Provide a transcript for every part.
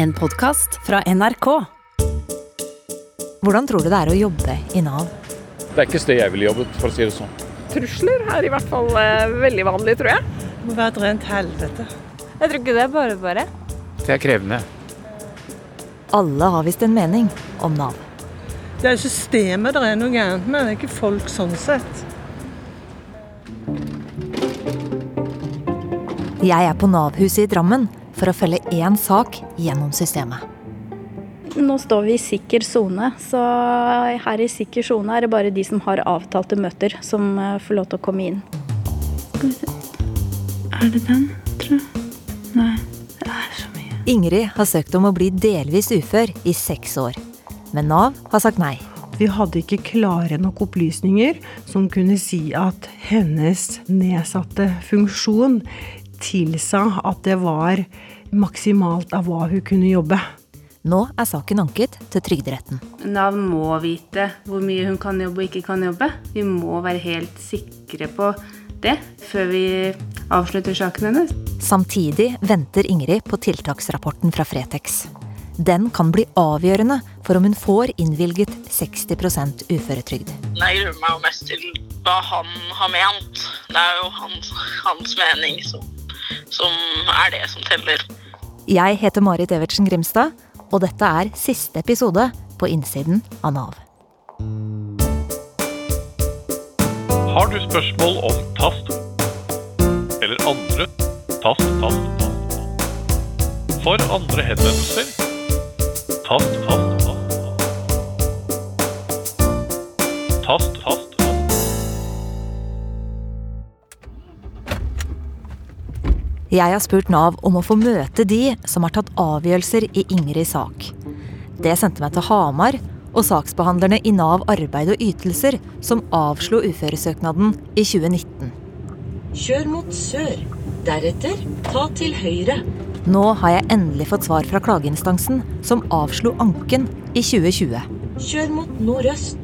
En podkast fra NRK. Hvordan tror du det er å jobbe i Nav? Det er ikke et sted jeg ville jobbet, for å si det sånn. Trusler er i hvert fall eh, veldig vanlig, tror jeg. Det må være et rent helvete. Jeg tror ikke det er bare bare. Det er krevende. Alle har visst en mening om Nav. Det er systemet det er noe gærent med, det er ikke folk sånn sett. Jeg er på Nav-huset i Drammen for å følge én sak gjennom systemet. Nå står vi i sikker sone, så her i sikker sone er det bare de som har avtalte møter, som eh, får lov til å komme inn. Er det den, tror jeg? Nei, det er så mye. Ingrid har søkt om å bli delvis ufør i seks år. Men Nav har sagt nei. Vi hadde ikke klare nok opplysninger som kunne si at hennes nedsatte funksjon tilsa at det var maksimalt av hva hun kunne jobbe. Nå er saken anket til Trygderetten. Nav må vite hvor mye hun kan jobbe og ikke kan jobbe. Vi må være helt sikre på det før vi avslutter saken hennes. Samtidig venter Ingrid på tiltaksrapporten fra Fretex. Den kan bli avgjørende for om hun får innvilget 60 uføretrygd. Jeg gruer meg jo mest til hva han har ment. Det er jo hans, hans mening som, som er det som teller. Jeg heter Marit Evertsen Grimstad, og dette er siste episode på innsiden av Nav. Har du spørsmål om tast eller andre tast, tast, tast. For andre henvendelser tast, tast, tast. Tast, tast, Jeg har spurt Nav om å få møte de som har tatt avgjørelser i Ingrids sak. Det sendte meg til Hamar og saksbehandlerne i Nav arbeid og ytelser som avslo uføresøknaden i 2019. Kjør mot sør. Deretter ta til høyre. Nå har jeg endelig fått svar fra klageinstansen, som avslo anken i 2020. Kjør mot nordøst.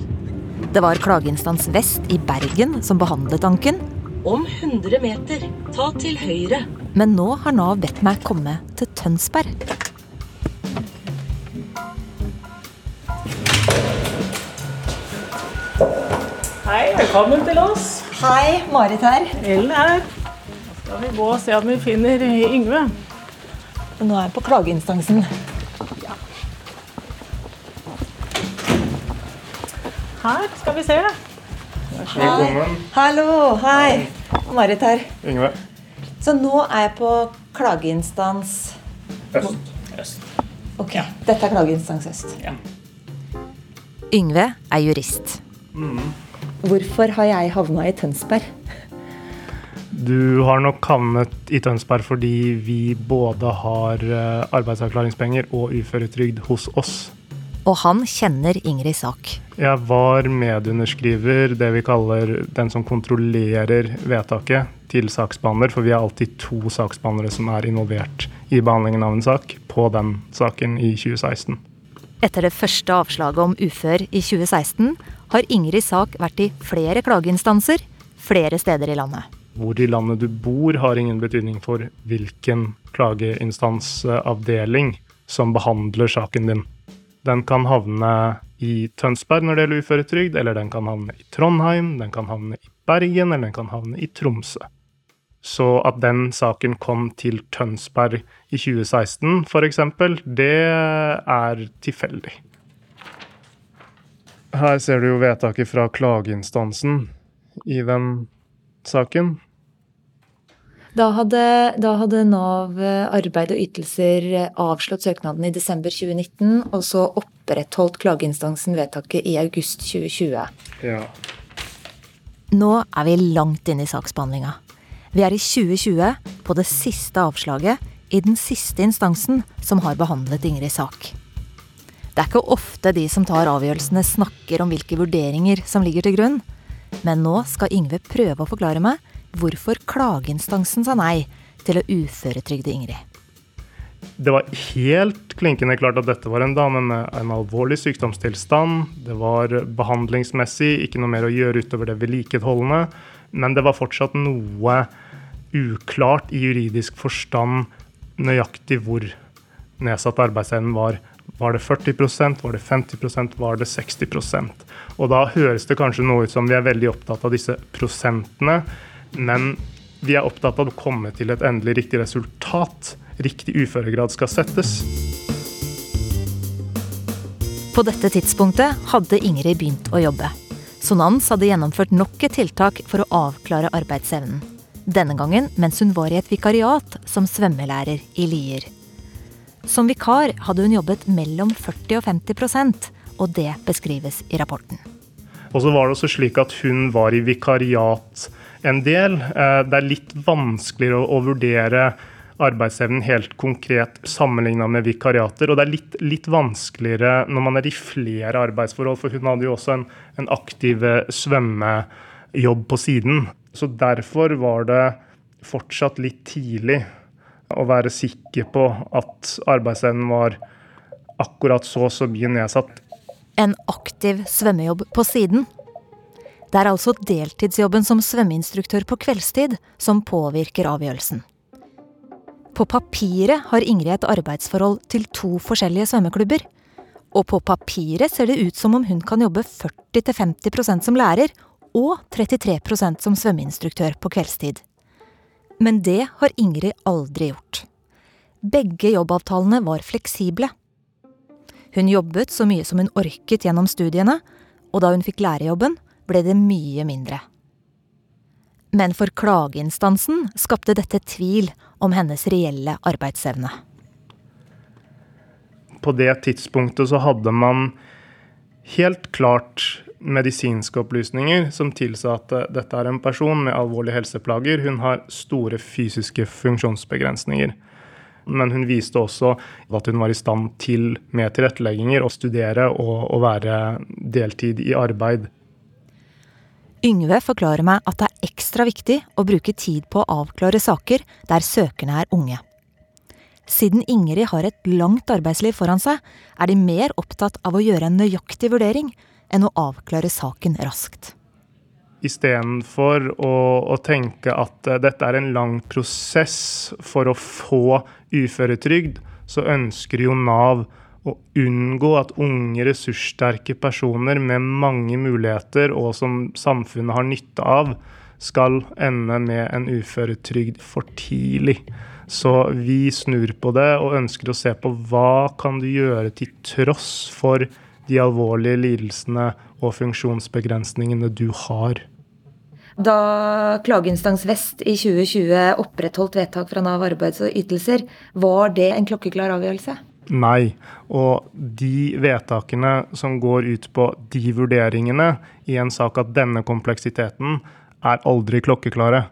Det var klageinstans vest i Bergen som behandlet anken, Om 100 meter, ta til høyre. men nå har Nav bedt meg komme til Tønsberg. Hei, velkommen til oss. Hei, Marit her. Ellen her. Nå skal vi gå og se om vi finner Yngve. Nå er jeg på klageinstansen. Her skal vi se. Velkommen. Hallo, hei. Marit her. Yngve. Så nå er jeg på klageinstans Øst. Ok, dette er klageinstans øst. Yngve er jurist. Hvorfor har jeg havna i Tønsberg? Du har nok havnet i Tønsberg fordi vi både har eh, arbeidsavklaringspenger og uføretrygd hos oss. Og han kjenner Ingrids sak. Jeg var medunderskriver, det vi kaller den som kontrollerer vedtaket, til saksbehandler, for vi er alltid to saksbehandlere som er involvert i behandlingen av en sak, på den saken i 2016. Etter det første avslaget om ufør i 2016 har Ingrids sak vært i flere klageinstanser flere steder i landet. Hvor i landet du bor har ingen betydning for hvilken klageinstansavdeling som behandler saken din. Den kan havne i Tønsberg når det gjelder uføretrygd, eller den kan havne i Trondheim, den kan havne i Bergen, eller den kan havne i Tromsø. Så at den saken kom til Tønsberg i 2016 f.eks., det er tilfeldig. Her ser du jo vedtaket fra klageinstansen i den saken. Da hadde, da hadde Nav eh, arbeid og ytelser eh, avslått søknaden i desember 2019, og så opprettholdt klageinstansen vedtaket i august 2020. Ja. Nå er vi langt inne i saksbehandlinga. Vi er i 2020, på det siste avslaget i den siste instansen som har behandlet Ingrids sak. Det er ikke ofte de som tar avgjørelsene snakker om hvilke vurderinger som ligger til grunn, men nå skal Yngve prøve å forklare meg hvorfor klageinstansen sa nei til å uføretrygde Ingrid. Det var helt klinkende klart at dette var en dame med en alvorlig sykdomstilstand. Det var behandlingsmessig ikke noe mer å gjøre utover det vedlikeholdende, men det var fortsatt noe uklart i juridisk forstand nøyaktig hvor nedsatt arbeidsevnen var var det 40% var det 50% var det 60 Og da høres det kanskje noe ut som vi er veldig opptatt av disse prosentene, men vi er opptatt av å komme til et endelig riktig resultat. Riktig uføregrad skal settes. På dette tidspunktet hadde Ingrid begynt å jobbe. Sonans hadde gjennomført nok et tiltak for å avklare arbeidsevnen. Denne gangen mens hun var i et vikariat som svømmelærer i Lier. Som vikar hadde hun jobbet mellom 40 og 50% og det beskrives i rapporten. Og så var det også slik at hun var i vikariat en del. Eh, det er litt vanskeligere å, vurdere arbeidsevnen helt konkret sammenligna med vikariater. Og det er litt, litt, vanskeligere når man er i flere arbeidsforhold, for hun hadde jo også en, en aktiv eh, svømmejobb på siden. Så derfor var det fortsatt litt tidlig å være sikker på at arbeidsevnen var akkurat så så mye nedsatt. En aktiv svømmejobb på siden. Det er altså deltidsjobben som svømmeinstruktør på kveldstid som påvirker avgjørelsen. På papiret har Ingrid et arbeidsforhold til to forskjellige svømmeklubber. Og på papiret ser det ut som om hun kan jobbe 40-50% som lærer og 33% som svømmeinstruktør på kveldstid. Men det har Ingrid aldri gjort. Begge jobbavtalene var fleksible. Hun jobbet så mye som hun orket gjennom studiene, og da hun fikk lærerjobben, ble det mye mindre. Men for klageinstansen skapte dette tvil om hennes reelle arbeidsevne. På det tidspunktet så hadde man helt klart medisinske opplysninger som tilsa at eh, dette er en person med alvorlige helseplager. Hun har store fysiske funksjonsbegrensninger. Men hun viste også at hun var i stand til med tilrettelegginger å studere og, og være deltid i arbeid. Yngve forklarer meg at det er ekstra viktig å bruke tid på å avklare saker der søkerne er unge. Siden Ingrid har et langt arbeidsliv foran seg, er de mer opptatt av å gjøre en nøyaktig vurdering enn å avklare saken raskt. Istedenfor å, å tenke at uh, dette er en lang prosess for å få uføretrygd, så ønsker jo Nav å unngå at unge, ressurssterke personer med mange muligheter, og som samfunnet har nytte av, skal ende med en uføretrygd for tidlig. Så vi snur på det og ønsker å se på hva kan du gjøre til tross for de alvorlige lidelsene og funksjonsbegrensningene du har. Da klageinstans Vest i 2020 opprettholdt vedtak fra Nav arbeids og ytelser, var det en klokkeklar avgjørelse? Nei. Og de vedtakene som går ut på de vurderingene i en sak av denne kompleksiteten, er aldri klokkeklare.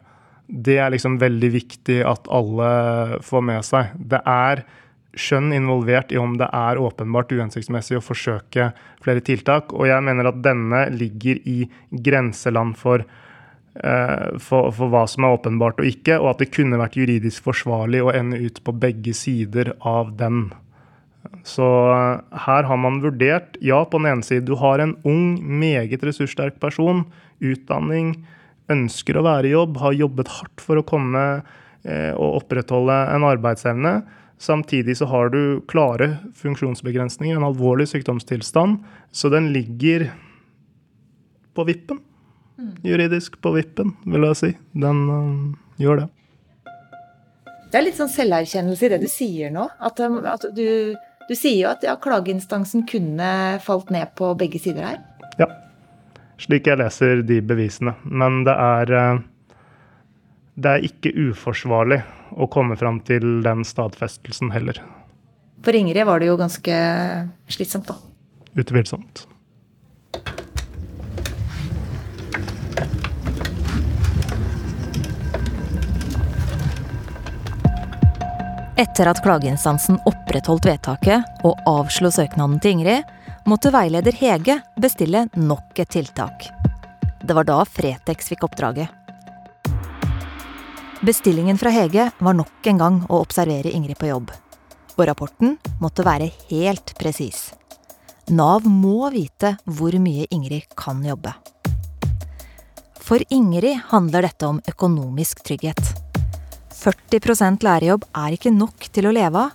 Det er liksom veldig viktig at alle får med seg. Det er skjønn involvert i om det er åpenbart uhensiktsmessig å forsøke flere tiltak. Og jeg mener at denne ligger i grenseland for, uh, for, for, hva som er åpenbart og ikke, og at det kunne vært juridisk forsvarlig å ende ut på begge sider av den. Så uh, her har man vurdert, ja, på den ene side, du har en ung, meget ressurssterk person, utdanning, ønsker å være i jobb, har jobbet hardt for å komme eh, og opprettholde en arbeidsevne Samtidig så har du klare funksjonsbegrensninger, en alvorlig sykdomstilstand. Så den ligger på vippen. Mm. Juridisk på vippen, vil jeg si. Den øh, gjør det. Det er litt sånn selverkjennelse i det du sier nå. At, um, at du, du, sier jo at ja, klageinstansen kunne falt ned på begge sider her. Ja. Slik jeg leser de bevisene. Men det er uh, det er ikke uforsvarlig å komme fram til den stadfestelsen heller. For Ingrid var det jo ganske slitsomt, da. Utvilsomt. Etter at klageinstansen opprettholdt vedtaket og avslo søknaden til Ingrid, måtte veileder Hege bestille nok et tiltak. Det var da Fretex fikk oppdraget. Bestillingen fra Hege var nok en gang å observere Ingrid på jobb. Og rapporten måtte være helt presis. Nav må vite hvor mye Ingrid kan jobbe. For Ingrid handler dette om økonomisk trygghet. 40 lærerjobb er ikke nok til å leve av,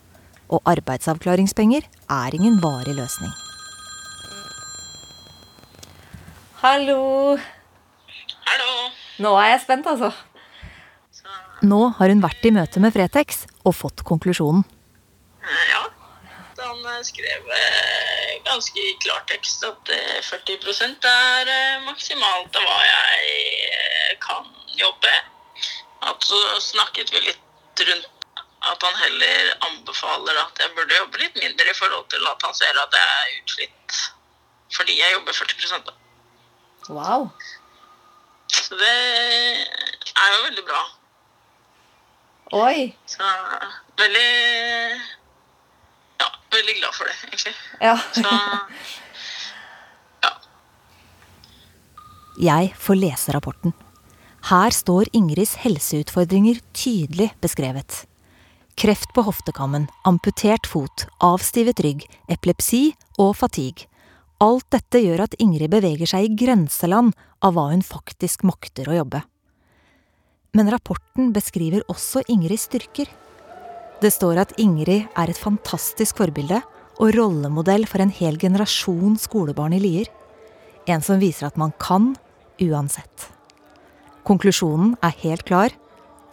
og arbeidsavklaringspenger er ingen varig løsning. Hallo. Hallo. Nå er jeg spent, altså. Nå har hun vært i møte med Fretex og fått konklusjonen. Ja. Han eh, skrev eh, ganske i klartekst at eh, 40 er eh, maksimalt av hva jeg eh, kan jobbe. At så snakket vi litt rundt at han heller anbefaler at jeg burde jobbe litt mindre i forhold til at han ser at jeg er utslitt fordi jeg jobber 40 da. Wow. Så det er jo veldig bra. Oi. Så veldig Ja, veldig glad for det, egentlig. Ja. Så Jeg får lese rapporten. Her står Ingrids helseutfordringer tydelig beskrevet. Kreft på hoftekammen, amputert fot, avstivet rygg, epilepsi og fatigue. Alt dette gjør at Ingrid beveger seg i grenseland av hva hun faktisk makter å jobbe. Men rapporten beskriver også Ingrids styrker. Det står at Ingrid er et fantastisk forbilde og rollemodell for en hel generasjon skolebarn i Lier. En som viser at man kan uansett. Konklusjonen er helt klar.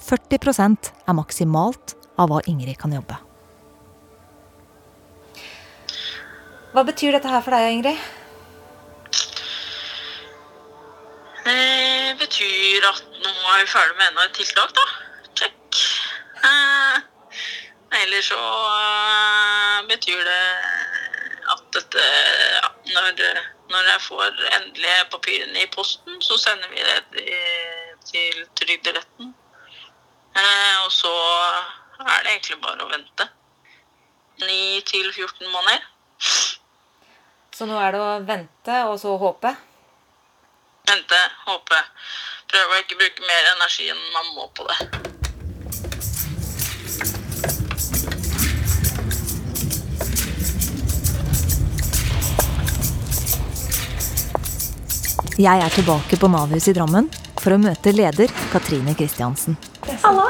40% er maksimalt av hva Ingrid kan jobbe. Hva betyr dette her for deg, Ingrid? det betyr at nå er vi ferdig med enda et tiltak, da. Check. Eh, Eller så eh, betyr det at dette ja, når, når jeg får endelige papirene i posten, så sender vi det til, til Trygderetten. Eh, og så er det egentlig bare å vente. 9 til 14 måneder. Så nå er det å vente og så håpe? Vente, håpe. Prøve å ikke bruke mer energi enn man må på det. Jeg er tilbake på Nav-huset i Drammen for å møte leder Katrine Kristiansen. Hallo.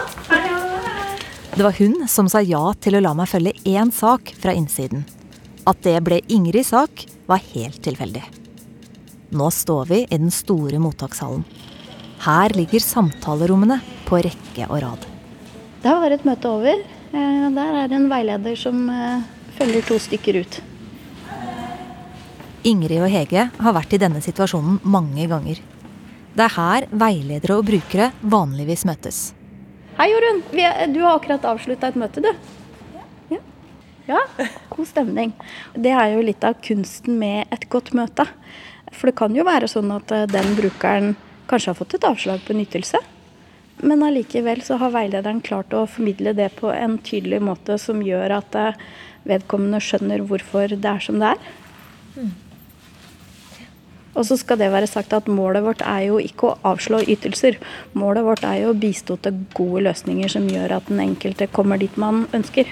Det var hun som sa ja til å la meg følge én sak fra innsiden. At det ble Ingrids sak, var helt tilfeldig. Nå står vi i den store mottakshallen. Her ligger samtalerommene på rekke og rad. Da var et møte over. Eh, Der er det en veileder som eh, følger to stykker ut. Ingrid og Hege har vært i denne situasjonen mange ganger. Det er her veiledere og brukere vanligvis møtes. Hei, Jorunn. Du har akkurat avslutta et møte, du. Ja. ja. God stemning. Det er jo litt av kunsten med et godt møte. For det kan jo være sånn at eh, den brukeren kanskje har fått et avslag på en ytelse. Men allikevel så har veilederen klart å formidle det på en tydelig måte som gjør at eh, vedkommende skjønner hvorfor det er som det er. Og så skal det være sagt at målet vårt er jo ikke å avslå ytelser. Målet vårt er jo å bistå til gode løsninger som gjør at den enkelte kommer dit man ønsker.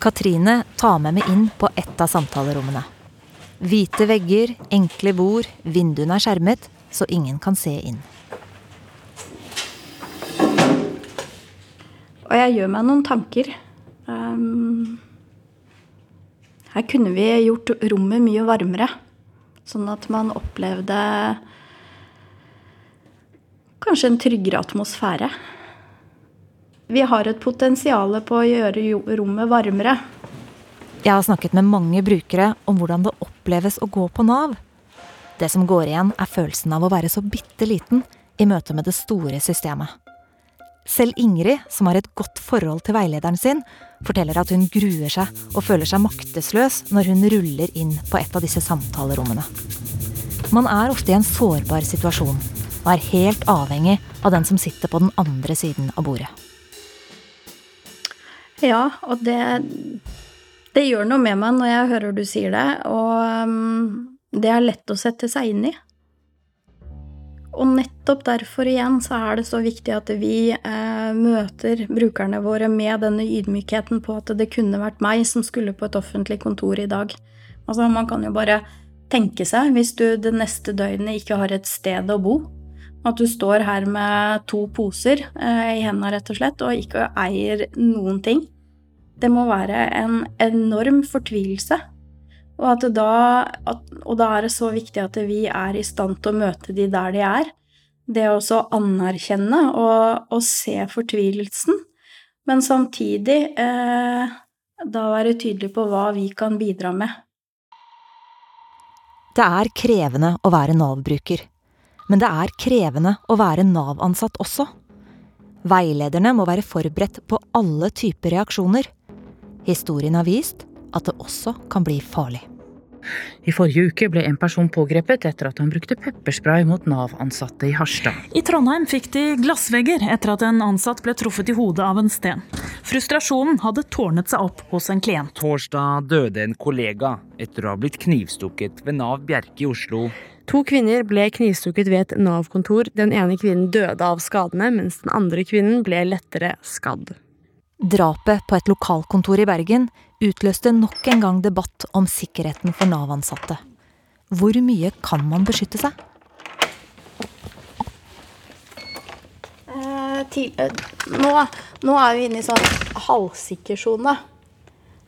Katrine tar med meg inn på ett av samtalerommene. Hvite vegger, enkle bord, vinduene er skjermet, så ingen kan se inn. Og jeg gjør meg noen tanker. Um, her kunne vi gjort rommet mye varmere, sånn at man opplevde kanskje en tryggere atmosfære. Vi har et potensial på å gjøre rommet varmere. Jeg har snakket med mange brukere om hvordan det oppleves å gå på Nav. Det som går igjen, er følelsen av å være så bitte liten i møte med det store systemet. Selv Ingrid, som har et godt forhold til veilederen sin, forteller at hun gruer seg og føler seg maktesløs når hun ruller inn på et av disse samtalerommene. Man er ofte i en sårbar situasjon og er helt avhengig av den som sitter på den andre siden av bordet. Ja, og det, det gjør noe med meg når jeg hører du sier det, og um, det er lett å sette seg inn i. Og nettopp derfor igjen så er det så viktig at vi eh, møter brukerne våre med denne ydmykheten på at det kunne vært meg som skulle på et offentlig kontor i dag. Altså Man kan jo bare tenke seg, hvis du det neste døgnet ikke har et sted å bo, at du står her med to poser eh, i hendene rett og slett, og ikke eier noen ting. Det må være en enorm fortvilelse. Og, da, at, og da er det så viktig at vi er i stand til å møte de der de er. Det å også anerkjenne og, og, se fortvilelsen, men samtidig eh, da være tydelig på hva vi kan bidra med. Det er krevende å være Nav-bruker. Men det er krevende å være Nav-ansatt også. Veilederne må være forberedt på alle typer reaksjoner. Historien har vist at det også kan bli farlig. I forrige uke ble en person pågrepet etter at han brukte pepperspray mot Nav-ansatte i Harstad. I Trondheim fikk de glassvegger etter at en ansatt ble truffet i hodet av en sten. Frustrasjonen hadde tårnet seg opp hos en klient. Torsdag døde en kollega etter å ha blitt knivstukket ved Nav Bjerke i Oslo. To kvinner ble knivstukket ved et Nav-kontor. Den ene kvinnen døde av skadene, mens den andre kvinnen ble lettere skadd. Drapet på et lokalkontor i Bergen utløste nok en gang debatt om sikkerheten for Nav-ansatte. Hvor mye kan man beskytte seg? Eh, til, eh, nå, nå, er vi inne i sånn halvsikker sone.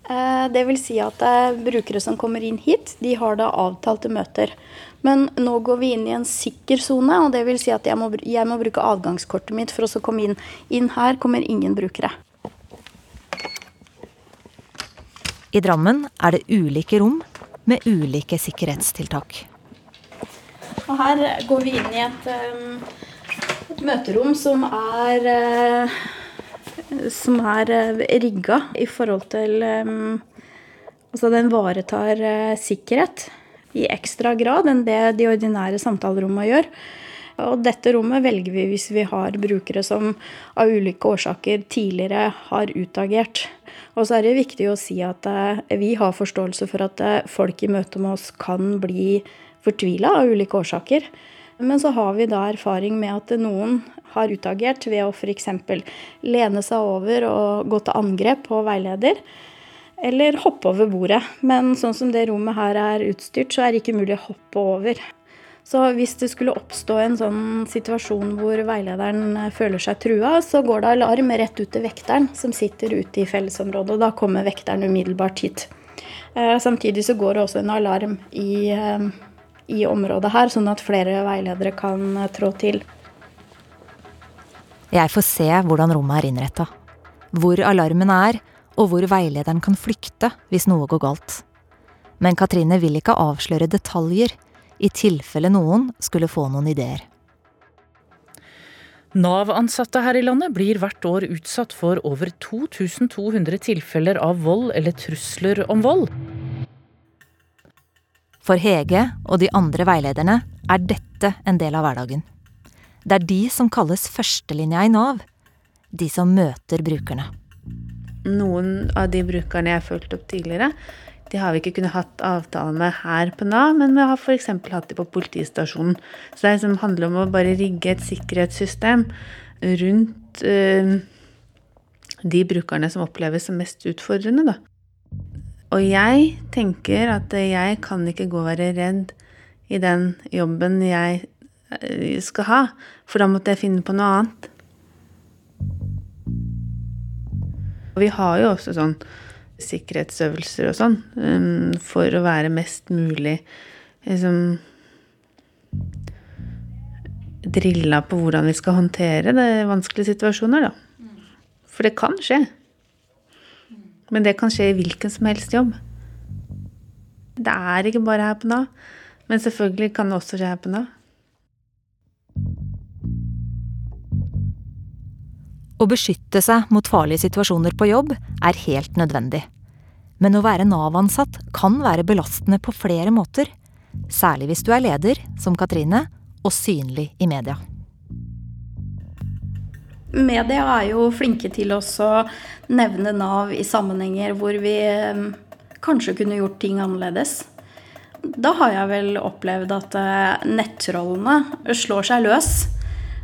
Eh, det vil si at eh, brukere som kommer inn hit, de har da avtalte møter. Men nå går vi inn i en sikker sone, og det vil si at jeg må, jeg må bruke adgangskortet mitt for å komme inn. Inn her kommer ingen brukere. I Drammen er det ulike rom med ulike sikkerhetstiltak. Og her går vi inn i et, um, et møterom som er uh, som er uh, rigga i forhold til Altså den ivaretar uh, sikkerhet i ekstra grad enn det de ordinære samtalerommene gjør. Og dette rommet velger vi hvis vi har brukere som av ulike årsaker tidligere har utagert. Og så er det viktig å si at eh, vi har forståelse for at eh, folk i møte med oss kan bli fortvila av ulike årsaker. Men så har vi da erfaring med at noen har utagert ved å f.eks. lene seg over og gå til angrep på veileder. Eller hoppe over bordet. Men sånn som det rommet her er utstyrt, så er det ikke mulig å hoppe over. Så hvis det skulle oppstå en sånn situasjon hvor veilederen føler seg trua, så går det alarm rett ut til vekteren som sitter ute i fellesområdet. og Da kommer vekteren umiddelbart hit. Eh, samtidig så går det også en alarm i, eh, i området her, sånn at flere veiledere kan eh, trå til. Jeg får se hvordan rommet er innretta. Hvor alarmen er, og hvor veilederen kan flykte hvis noe går galt. Men Katrine vil ikke avsløre detaljer i tilfelle noen skulle få noen ideer. Nav-ansatte her i landet blir hvert år utsatt for over 2200 tilfeller av vold eller trusler om vold. For Hege og de andre veilederne er dette en del av hverdagen. Det er de som kalles førstelinja i Nav. De som møter brukerne. Noen av de brukerne jeg har fulgt opp tidligere, de har vi ikke kunnet hatt avtale med her på Nav, men vi har f.eks. hatt de på politistasjonen. Så det liksom handler om å bare rigge et sikkerhetssystem rundt uh, de brukerne som oppleves som mest utfordrende, da. Og jeg tenker at jeg kan ikke gå og være redd i den jobben jeg eh, skal ha, for da måtte jeg finne på noe annet. Og vi har jo også sånn sikkerhetsøvelser og sånn, um, for å være mest mulig liksom Drilla på hvordan vi skal håndtere det vanskelige situasjoner, da. For det kan skje. Men det kan skje i hvilken som helst jobb. Det er ikke bare her på Nav. Men selvfølgelig kan det også skje her på Nav. Å beskytte seg mot farlige situasjoner på jobb er helt nødvendig. Men å være Nav-ansatt kan være belastende på flere måter. Særlig hvis du er leder, som Katrine, og synlig i media. Media er jo flinke til å nevne Nav i sammenhenger hvor vi eh, kanskje kunne gjort ting annerledes. Da har jeg vel opplevd at eh, nettrollene slår seg løs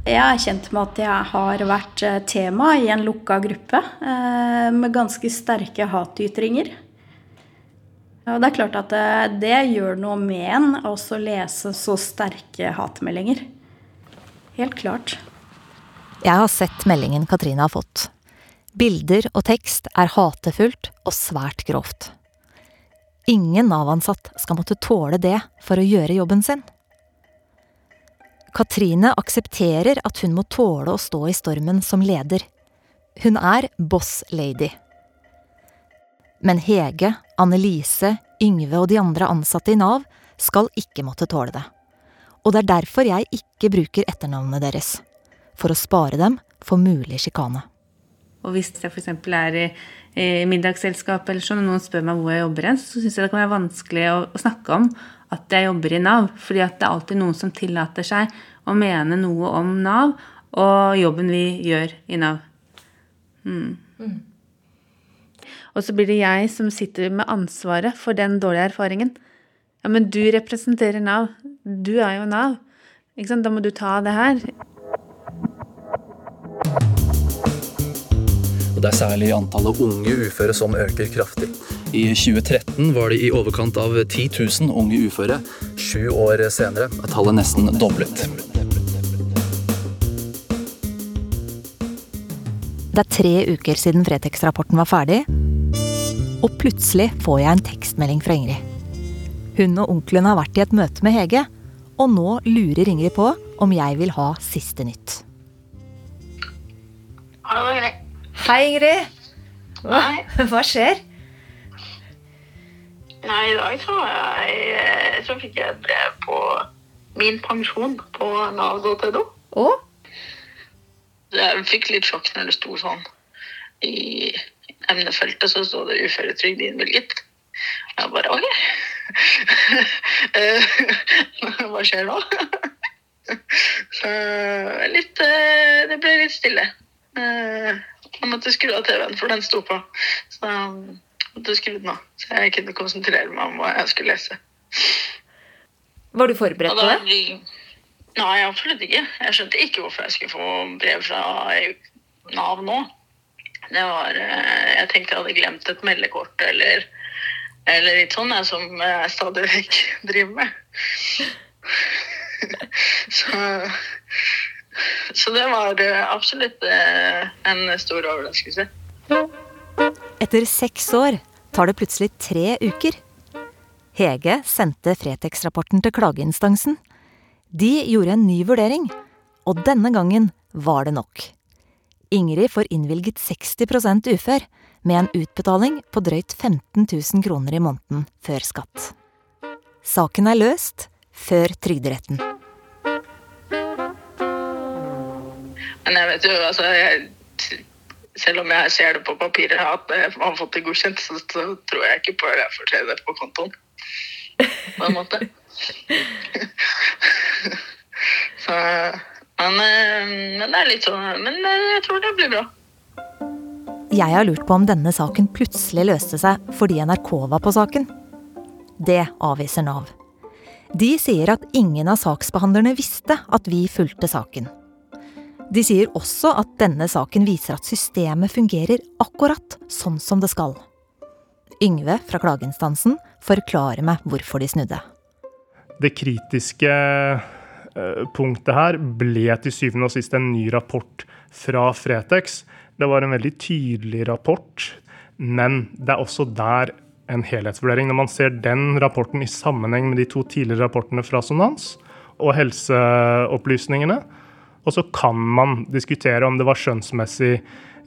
jeg er kjent med at jeg har vært eh, tema i en lukka gruppe eh, med ganske sterke hatytringer. Og det er klart at eh, det gjør noe med en å lese så sterke hatmeldinger. Helt klart. Jeg har sett meldingen Katrine har fått. Bilder og tekst er hatefullt og svært grovt. Ingen Nav-ansatt skal måtte tåle det for å gjøre jobben sin. Katrine aksepterer at hun må tåle å stå i stormen som leder. Hun er boss lady. Men Hege, Annelise, Yngve og de andre ansatte i Nav skal ikke måtte tåle det. Og det er derfor jeg ikke bruker etternavnene deres. For å spare dem for mulig sjikane. Og hvis jeg f.eks. er i, i middagsselskap eller sånn, og noen spør meg hvor jeg jobber hen, så syns jeg det kan være vanskelig å, snakke om at jeg jobber i Nav. Fordi at det er alltid noen som tillater seg å mene noe om Nav og jobben vi gjør i Nav. Mm. Mm. Og så blir det jeg som sitter med ansvaret for den dårlige erfaringen. Ja, men du representerer Nav. Du er jo Nav. Ikke sant? Da må du ta det her. Og Det er særlig antallet unge uføre som øker kraftig. I 2013 var det i overkant av 10 000 unge uføre. Sju år senere er tallet nesten doblet. Det er tre uker siden Fretex-rapporten var ferdig, og plutselig får jeg en tekstmelding fra Ingrid. Hun og onkelen har vært i et møte med Hege, og nå lurer Ingrid på om jeg vil ha siste nytt. Hallo, Ingrid. Hei, Ingrid. Hva, hva skjer? Nei, i dag så, jeg, så fikk jeg et brev på min pensjon på nav.no. Og? Jeg fikk litt sjokk når det sto sånn i emnefeltet, så sto det uføretrygd innvilget. Jeg bare OK. Hva skjer nå? så litt eh, Det ble litt stille. Eh, jeg måtte skru av TV-en, for den sto på. Så måtte skru den av, så jeg kunne konsentrere meg om hva jeg skulle lese. Var du forberedt på det? Nei, absolutt ikke. Jeg skjønte ikke hvorfor jeg skulle få brev fra Nav nå. Det var Jeg tenkte jeg hadde glemt et meldekort eller, eller litt sånn, som jeg stadig vekk driver med. Så så det var absolutt en stor overraskelse. Etter seks år tar det plutselig tre uker. Hege sendte Fretex-rapporten til klageinstansen. De gjorde en ny vurdering, og denne gangen var det nok. Ingrid får innvilget 60% ufør, med en utbetaling på drøyt 15 000 kroner i måneden før skatt. Saken er løst før Trygderetten. Men jeg vet jo, altså jeg, Selv om jeg ser det på papiret at man har fått det godkjent, så, så tror jeg ikke på at jeg får se det på kontoen. På en måte. så, men, men, det er litt sånn Men jeg tror det blir bra. Jeg har lurt på om denne saken plutselig løste seg fordi NRK var på saken. Det avviser Nav. De sier at ingen av saksbehandlerne visste at vi fulgte saken. De sier også at denne saken viser at systemet fungerer akkurat sånn som det skal. Yngve fra klageinstansen forklarer meg hvorfor de snudde. Det kritiske punktet her ble til syvende og sist en ny rapport fra Fretex. Det var en veldig tydelig rapport, men det er også der en helhetsvurdering. Når man ser den rapporten i sammenheng med de to tidligere rapportene fra Sonans og helseopplysningene, og så kan man diskutere om det var skjønnsmessig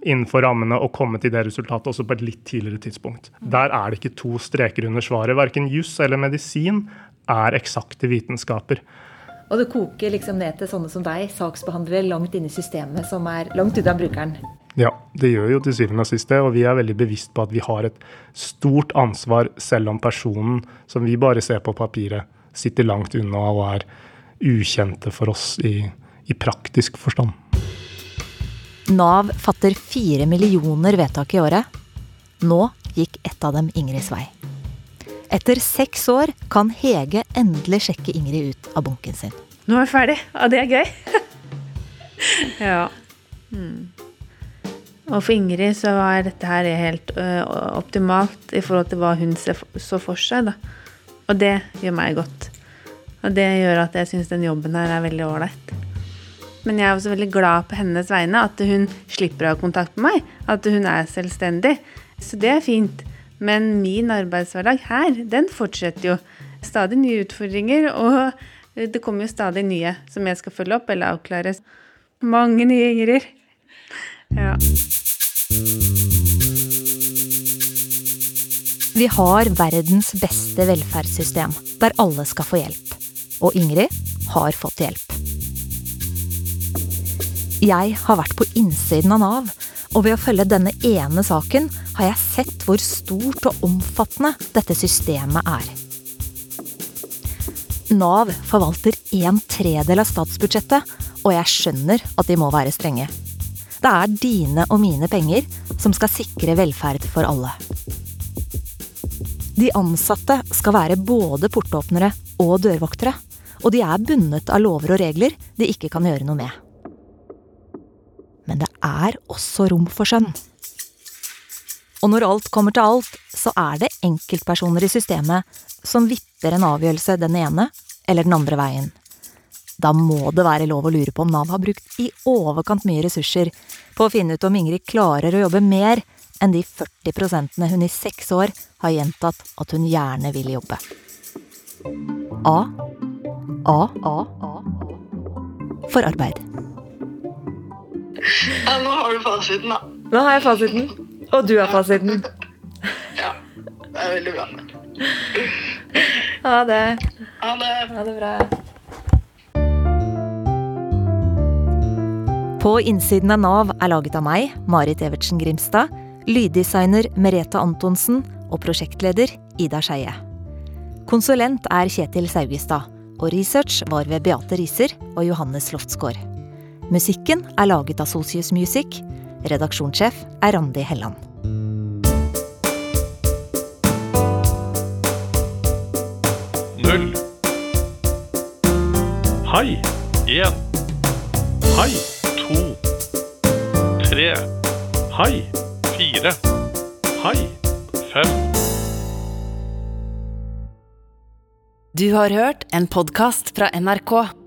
innenfor rammene å komme til det resultatet også på et litt tidligere tidspunkt. Der er det ikke to streker under svaret. Verken juss eller medisin er eksakte vitenskaper. Og det koker liksom ned til sånne som deg, saksbehandlere langt inne i systemet, som er langt unna brukeren. Ja, det gjør jo til syvende og sist det. Og vi er veldig bevisst på at vi har et stort ansvar, selv om personen som vi bare ser på papiret, sitter langt unna og er ukjente for oss i, i praktisk forstand. Nav fatter fire millioner vedtak i året. Nå gikk ett av dem Ingrids vei. Etter seks år kan Hege endelig sjekke Ingrid ut av bunken sin. Nå er jeg ferdig, og det er gøy. ja. Mm. Og for Ingrid så var dette her helt ø, optimalt i forhold til hva hun så for seg. Da. Og det gjør meg godt. Og det gjør at jeg syns den jobben her er veldig ålreit. Men jeg er også veldig glad på hennes vegne at hun slipper å ha kontakt med meg. At hun er selvstendig. Så det er fint. Men min arbeidshverdag her, den fortsetter jo. Stadig nye utfordringer, og det kommer jo stadig nye som jeg skal følge opp eller avklare. Mange nye Ingrid. Ja. Vi har verdens beste velferdssystem, der alle skal få hjelp. Og Ingrid har fått hjelp. Jeg har vært på innsiden av Nav, og ved å følge denne ene saken har jeg sett hvor stort og omfattende dette systemet er. Nav forvalter en tredel av statsbudsjettet, og jeg skjønner at de må være strenge. Det er dine og mine penger som skal sikre velferd for alle. De ansatte skal være både portåpnere og dørvoktere, og de er bundet av lover og regler de ikke kan gjøre noe med. Er også rom for skjønn. Og når alt kommer til alt, så er det enkeltpersoner i systemet som vipper en avgjørelse den ene eller den andre veien. Da må det være lov å lure på om Nav har brukt i overkant mye ressurser på å finne ut om Ingrid klarer å jobbe mer enn de 40 prosentene hun i seks år har gjentatt at hun gjerne vil jobbe. A. A. A. For arbeid. Ja, nå har du fasiten, da. Nå har jeg fasiten. Og du har fasiten. Ja, det er veldig bra. Ha det. Ha det. Ha det bra. På innsiden av Nav er laget av meg, Marit Evertsen Grimstad, lyddesigner Merete Antonsen og prosjektleder Ida Skeie. Konsulent er Kjetil Saugestad, og research var ved Beate Riser og Johannes Loftsgaard. Musikken er laget av Socius Music. Redaksjonssjef er Randi Helland. Null. Hei. Én. Hei. To. Tre. Hei. Fire. Hei. Fem. Du har hørt en podkast fra NRK.